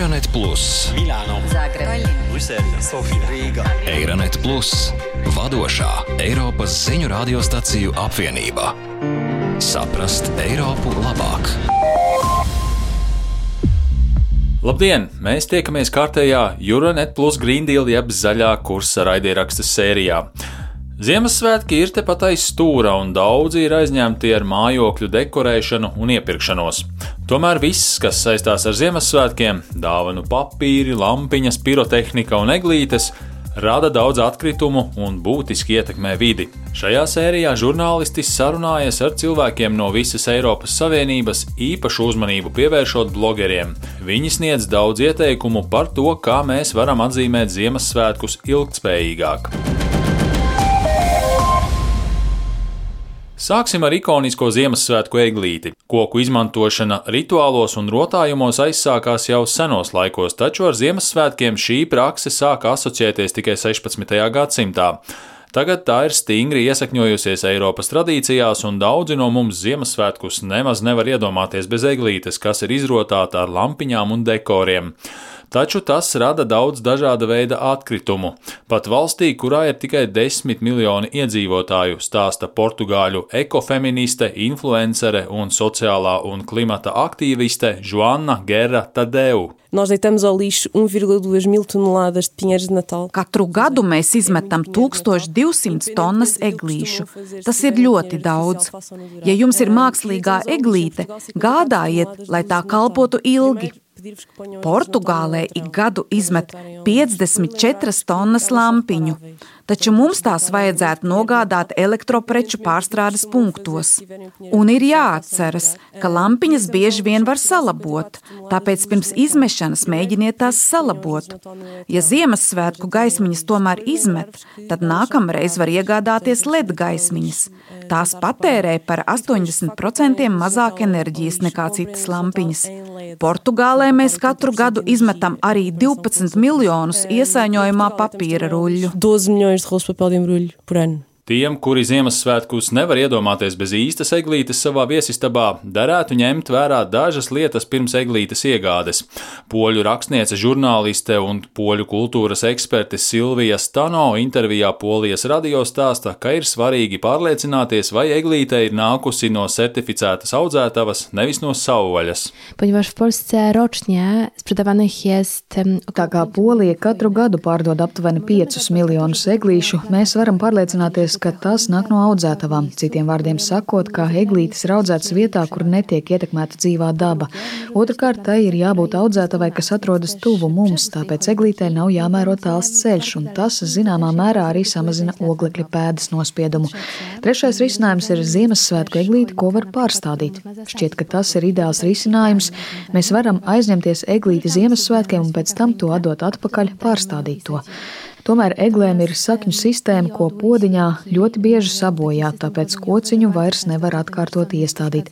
Eironet Plus, Milāno, Zagreb, Brisele, Sofija, Rīga. Eironet Plus, vadošā Eiropas ziņu radiostaciju apvienība. Saprast Eiropu labāk! Labdien! Mēs tiekamies kārtējā Euronet Plus Green Deal jeb zaļā kursa raidieraksta sērijā. Ziemassvētki ir tepat aiz stūra, un daudzi ir aizņemti ar mājokļu dekorēšanu un iepirkšanos. Tomēr viss, kas saistās ar Ziemassvētkiem - dāvanu papīri, lampiņas, pirotehnika un eglītes rada daudz atkritumu un būtiski ietekmē vidi. Šajā sērijā žurnālisti sarunājas ar cilvēkiem no visas Eiropas Savienības, īpašu uzmanību pievēršot blogeriem. Viņi sniedz daudz ieteikumu par to, kā mēs varam atzīmēt Ziemassvētkus ilgtspējīgāk. Sāksim ar ikonisko Ziemassvētku eglīti. Koku izmantošana rituālos un rotājumos aizsākās jau senos laikos, taču ar Ziemassvētkiem šī prakse sāka asociēties tikai 16. gadsimtā. Tagad tā ir stingri iesakņojusies Eiropas tradīcijās, un daudzi no mums Ziemassvētkus nemaz nevar iedomāties bez eglītes, kas ir izrotāta ar lampiņām un dekoriem taču tas rada daudz dažāda veida atkritumu. Pat valstī, kurā ir tikai 10 miljoni iedzīvotāju, stāsta portugāļu ekofeministe, influencere un sociālā un klimata aktīviste Joana Guerra Tadeu. Nós deitamos ao lixo 1,2 mil toneladas de pinheiros de Natal. Katru gadu mēs izmetam 1200 tonnas eglīšu. Tas ir ļoti daudz. Ja jums ir mākslīgā eglīte, gādājiet, lai tā kalpotu ilgi. Portugālē ik gadu izmet 54 tonnas lampiņu, taču mums tās vajadzētu nogādāt elektropreču pārstrādes punktos. Un ir jāatceras, ka lampiņas bieži vien var salabot, tāpēc pirms izmešanas mēģiniet tās salabot. Ja Ziemassvētku gaismiņas tomēr izmet, tad nākamreiz var iegādāties LED gaismiņas. Tās patērē par 80% mazāk enerģijas nekā citas lampiņas. Portugālē mēs katru gadu izmetam arī 12 miljonus iesaiņojumā papīra ruļļu. 12 milhões de rolos de papel de embrulho por ano. Tiem, kuri Ziemassvētkus nevar iedomāties bez īstas eglītes savā viesistabā, derētu ņemt vērā dažas lietas pirms eglītes iegādes. Poļu rakstniece, žurnāliste un poļu kultūras eksperte Silvija Stano intervijā Polijas radio stāsta, ka ir svarīgi pārliecināties, vai eglīte ir nākusi no certificētas audzētavas, nevis no savvaļas. Tā kā Polija katru gadu pārdod aptuveni 5 miljonus eglīšu, mēs varam pārliecināties, ka tas nāk no audzētavām. Citiem vārdiem sakot, ka eglītes ir audzētas vietā, kur netiek ietekmēta dzīvā daba. Otrakārt, tai ir jābūt audzētavai, kas atrodas tuvu mums, tāpēc eglītē nav jāmēro tāls ceļš, un tas zināmā mērā arī samazina oglekļa pēdas nospiedumu. Trešais risinājums ir Ziemassvētku eglīte, ko var pārstādīt. Šķiet, ka tas ir ideāls risinājums. Mēs varam aizņemties eglīti Ziemassvētkiem un pēc tam to atdot atpakaļ, pārstādīt to. Tomēr eglēm ir sakņu sistēma, ko podiņā ļoti bieži sabojā, tāpēc kociņu vairs nevar atkārtot iestādīt.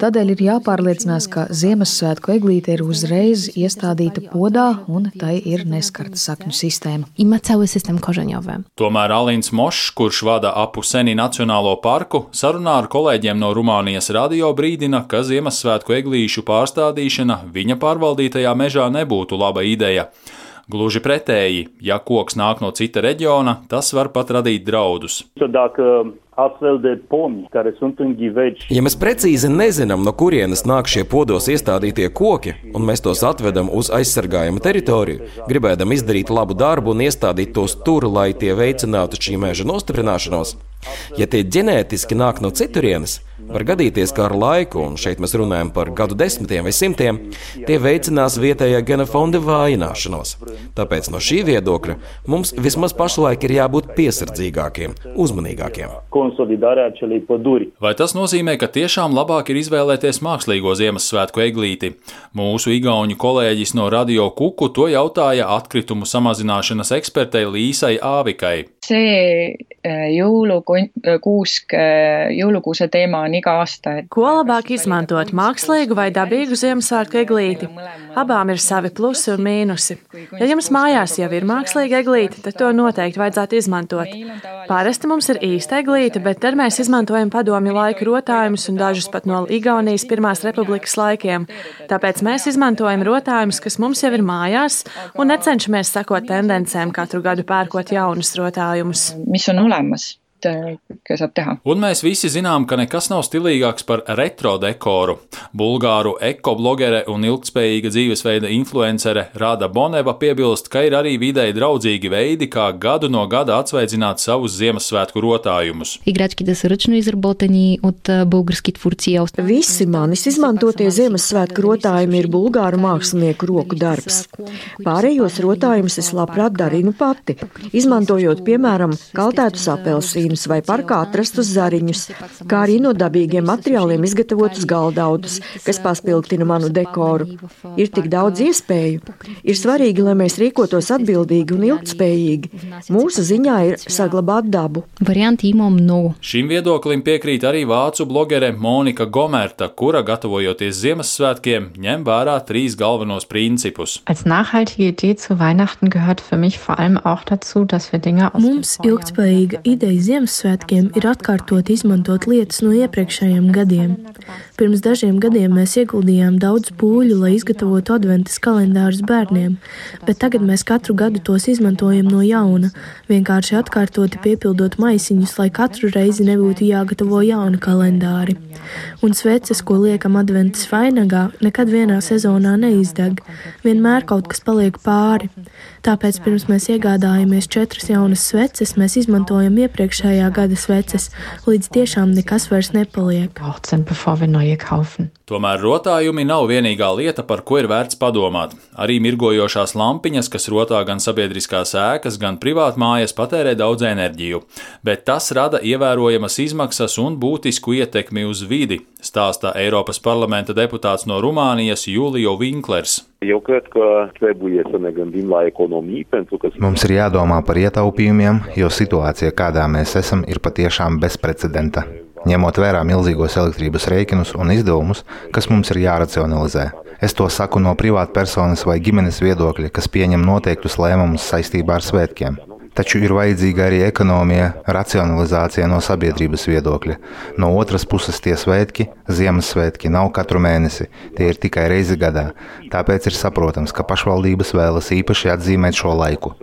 Tādēļ ir jāpārliecinās, ka Ziemassvētku eglīte ir uzreiz iestādīta podā un tai ir neskarta sakņu sistēma. i ma cały system korzeniowy. Tomēr Alins Mošs, kurš vada Apuseni Nacionālo parku, sarunā ar kolēģiem no Rumānijas radio brīdina, ka Ziemassvētku eglīšu pārstādīšana viņa pārvaldītajā mežā nebūtu laba ideja. Gluži pretēji, ja koks nāk no cita reģiona, tas var pat radīt draudus. Ghiveci Ja mēs precīzi nezinām, no kurienes nāk šie podos iestādītie koki, un mēs tos atvedam uz aizsargājumu teritoriju, gribēdam izdarīt labu darbu un iestādīt tos tur, lai tie veicinātu šī meža nostiprināšanos, ja tie ģenētiski nāk no citurienes, var gadīties, ka ar laiku, un šeit mēs runājam par gadu desmitiem vai simtiem, tie veicinās vietējā genofonda vājināšanos. Tāpēc no šī viedokļa mums vismaz pašlaik ir jābūt piesardzīgākiem, uzmanīgākiem. Vai tas nozīmē, ka tiešām labāk ir izvēlēties mākslīgo Ziemassvētku eglīti? Mūsu igauņu kolēģis no Radio Kuku to jautāja atkritumu samazināšanas ekspertei Līsai Āvikai. see eh, kuusk, jõulukuuse teema on iga aasta. Ko labāk izmantot, mākslīgu vai dabīgu Ziemassvētku eglīti? Abām ir savi plusi un mīnusi. Ja jums mājās jau ir mākslīga eglīte, tad to noteikti vajadzētu izmantot. Parasti mums ir īsta eglīte, bet tad mēs izmantojam padomju laiku rotājumus un dažus pat no Igaunijas Pirmās republikas laikiem. Tāpēc mēs izmantojam rotājumus, kas mums jau ir mājās, un necenšamies sekot tendencēm katru gadu pērkot jaunus rotājumus. mis on olemas kõike saab teha. Un mēs visi zinām, ka nekas nav stilīgāks par retro dekoru. Bulgāru ekoblogere un ilgspējīga dzīvesveida influencere Rāda Boneva piebilst, ka ir arī videi draudzīgi veidi, kā gadu no gada atsveidzināt savus Ziemassvētku rotājumus. Visi manis izmantotie Ziemassvētku rotājumi ir bulgāru mākslinieku roku darbs. Pārējos rotājumus es labprāt darinu pati, izmantojot piemēram kaltētus apelsīnus apelsīnus vai parkā atrastus zariņus, kā arī no dabīgiem materiāliem izgatavotus galdautus, kas paspildina manu dekoru. Ir tik daudz iespēju. Ir svarīgi, lai mēs rīkotos atbildīgi un ilgtspējīgi. Mūsu ziņā ir saglabāt dabu. Šim viedoklim piekrīt arī vācu blogere Monika Gomerta, kura, gatavojoties Ziemassvētkiem, ņem vērā trīs galvenos principus. Mums ilgtspējīga ideja Ziemassvētkiem ir atkārtot izmantot lietas no iepriekšējiem gadiem. Pirms dažiem gadiem mēs ieguldījām daudz pūļu, lai izgatavotu adventas kalendārus bērniem, bet tagad mēs katru gadu tos izmantojam no jauna, vienkārši atkārtoti piepildot maisiņus, lai katru reizi nebūtu jāgatavo jauni kalendāri. Un sveces, ko liekam adventas vainagā, nekad vienā sezonā neizdeg, vienmēr kaut kas paliek pāri. Tāpēc pirms mēs iegādājamies četras jaunas sveces, mēs izmantojam iepriekšējā gada sveces, līdz tiešām nekas vairs nepaliek. Tomēr rotājumi nav vienīgā lieta, par ko ir vērts padomāt. Arī mirgojošās lampiņas, kas rotā gan sabiedriskās ēkas, gan privātmājas, patērē daudz enerģiju, bet tas rada ievērojamas izmaksas un būtisku ietekmi uz vidi, stāsta Eiropas parlamenta deputāts no Rumānijas Julio Vinklers. Eu cred că trebuie să ne gândim la economii, pentru că... Mums ir jādomā par ietaupījumiem, jo situācija, kādā mēs esam, ir patiešām bezprecedenta. Ņemot vērā milzīgos elektrības rēķinus un izdevumus, kas mums ir jāracionalizē. Es to saku no privātpersonas vai ģimenes viedokļa, kas pieņem noteiktus lēmumus saistībā ar svētkiem. Taču ir vajadzīga arī ekonomija, racionalizācija no sabiedrības viedokļa. No otras puses, tie svētki, Ziemassvētki, nav katru mēnesi, tie ir tikai reizi gadā. Tāpēc ir saprotams, ka pašvaldības vēlas īpaši atzīmēt šo laiku.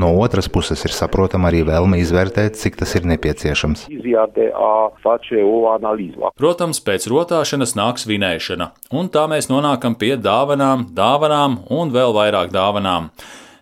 No otras puses, ir saprotama arī vēlme izvērtēt, cik tas ir nepieciešams. Protams, pēc rotāšanas nāks vinēšana, un tā mēs nonākam pie dāvanām, dāvanām un vēl vairāk dāvanām.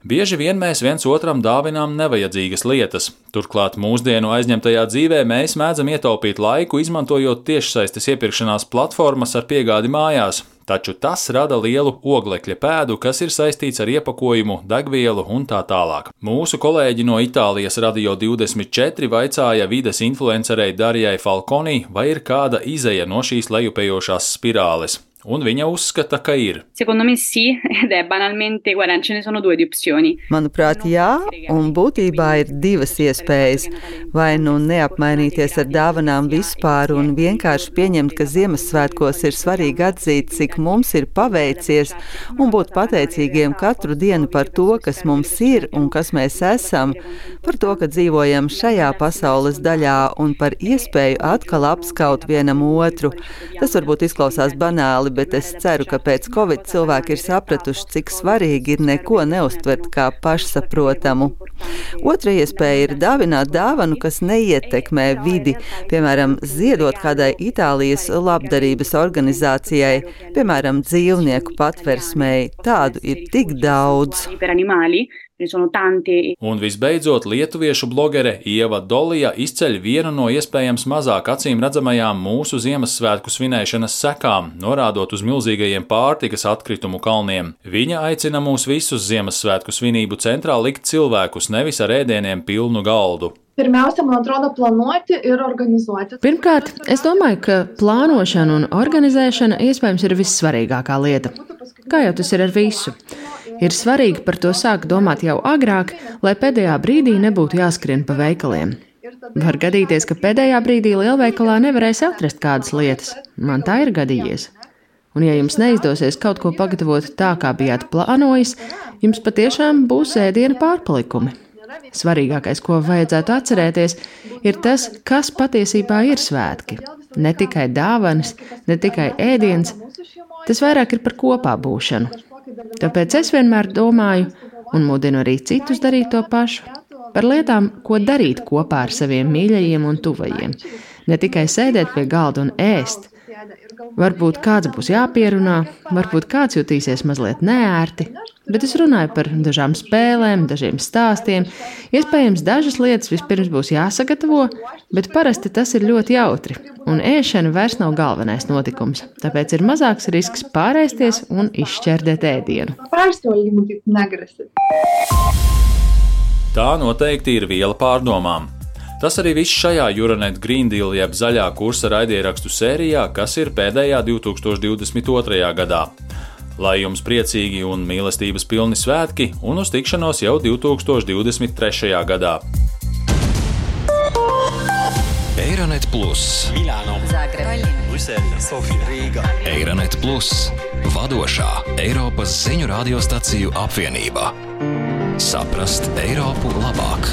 Bieži vien mēs viens otram dāvinām nevajadzīgas lietas. Turklāt mūsdienu aizņemtajā dzīvē mēs mēdzam ietaupīt laiku, izmantojot tiešsaistes iepirkšanās platformas ar piegādi mājās. Taču tas rada lielu oglekļa pēdu, kas ir saistīts ar iepakojumu, degvielu un tā tālāk. Mūsu kolēģi no Itālijas Radio 24 vaicāja vides influencerei Darijai Falconi, vai ir kāda izeja no šīs lejupējošās spirāles. Un viņa uzskata, ka ir. Manuprāt, jā, un būtībā ir divas iespējas. Vai nu neapmainīties ar dāvanām vispār un vienkārši pieņemt, ka Ziemassvētkos ir svarīgi atzīt, cik mums ir paveicies, un būt pateicīgiem katru dienu par to, kas mums ir un kas mēs esam, par to, ka dzīvojam šajā pasaules daļā un par iespēju atkal apskaut vienam otru. Tas varbūt izklausās banāli aktuāli, bet es ceru, ka pēc Covid cilvēki ir sapratuši, cik svarīgi ir neko neustvert kā pašsaprotamu. Otra iespēja ir dāvināt dāvanu, kas neietekmē vidi, piemēram, ziedot kādai Itālijas labdarības organizācijai, piemēram, dzīvnieku patversmēji. Tādu ir tik daudz. Un visbeidzot, lietuviešu blogere Ieva Dolija izceļ vienu no iespējams mazāk acīm redzamajām mūsu Ziemassvētku svinēšanas sekām, norādot uz milzīgajiem pārtikas atkritumu kalniem. Viņa aicina mūs visus Ziemassvētku svinību centrā likt cilvēkus nevis ar ēdieniem pilnu galdu. Pirmiausia, man atrodo, plānoti ir organizēti. Pirmkārt, es domāju, ka plānošana un organizēšana iespējams ir vissvarīgākā lieta. Kā jau tas ir ar visu. Ir svarīgi par to sākt domāt jau agrāk, lai pēdējā brīdī nebūtu jāskrien pa veikaliem. Var gadīties, ka pēdējā brīdī lielveikalā nevarēs atrast kādas lietas. Man tā ir gadījies. Un, ja jums neizdosies kaut ko pagatavot tā, kā bijāt plānojis, jums patiešām būs ēdiena pārpalikumi. Svarīgākais, ko vajadzētu atcerēties, ir tas, kas patiesībā ir svētki. Ne tikai dāvanas, ne tikai ēdiens, tas vairāk ir par kopā būšanu. Tāpēc es vienmēr domāju, un mudinu arī citus darīt to pašu, par lietām, ko darīt kopā ar saviem mīļajiem un tuvajiem. Ne tikai sēdēt pie galda un ēst, Varbūt kāds būs jāpierunā, varbūt kāds jutīsies mazliet neērti, bet es runāju par dažām spēlēm, dažiem stāstiem. Iespējams, dažas lietas vispirms būs jāsagatavo, bet parasti tas ir ļoti jautri, un ēšana vairs nav galvenais notikums. Tāpēc ir mazāks risks pārēsties un izšķērdēt ēdienu. Tā noteikti ir viela pārdomām. Tas arī viss šajā Euronet Green Deal jeb zaļā kursa raidierakstu sērijā, kas ir pēdējā 2022. gadā. Lai jums priecīgi un mīlestības pilni svētki un uz tikšanos jau 2023. gadā! Eironet Plus, Milāno, Zagreba, Brisele, Sofija, Rīga. Eironet Plus, vadošā Eiropas ziņu radiostaciju apvienība. Saprast Eiropu labāk!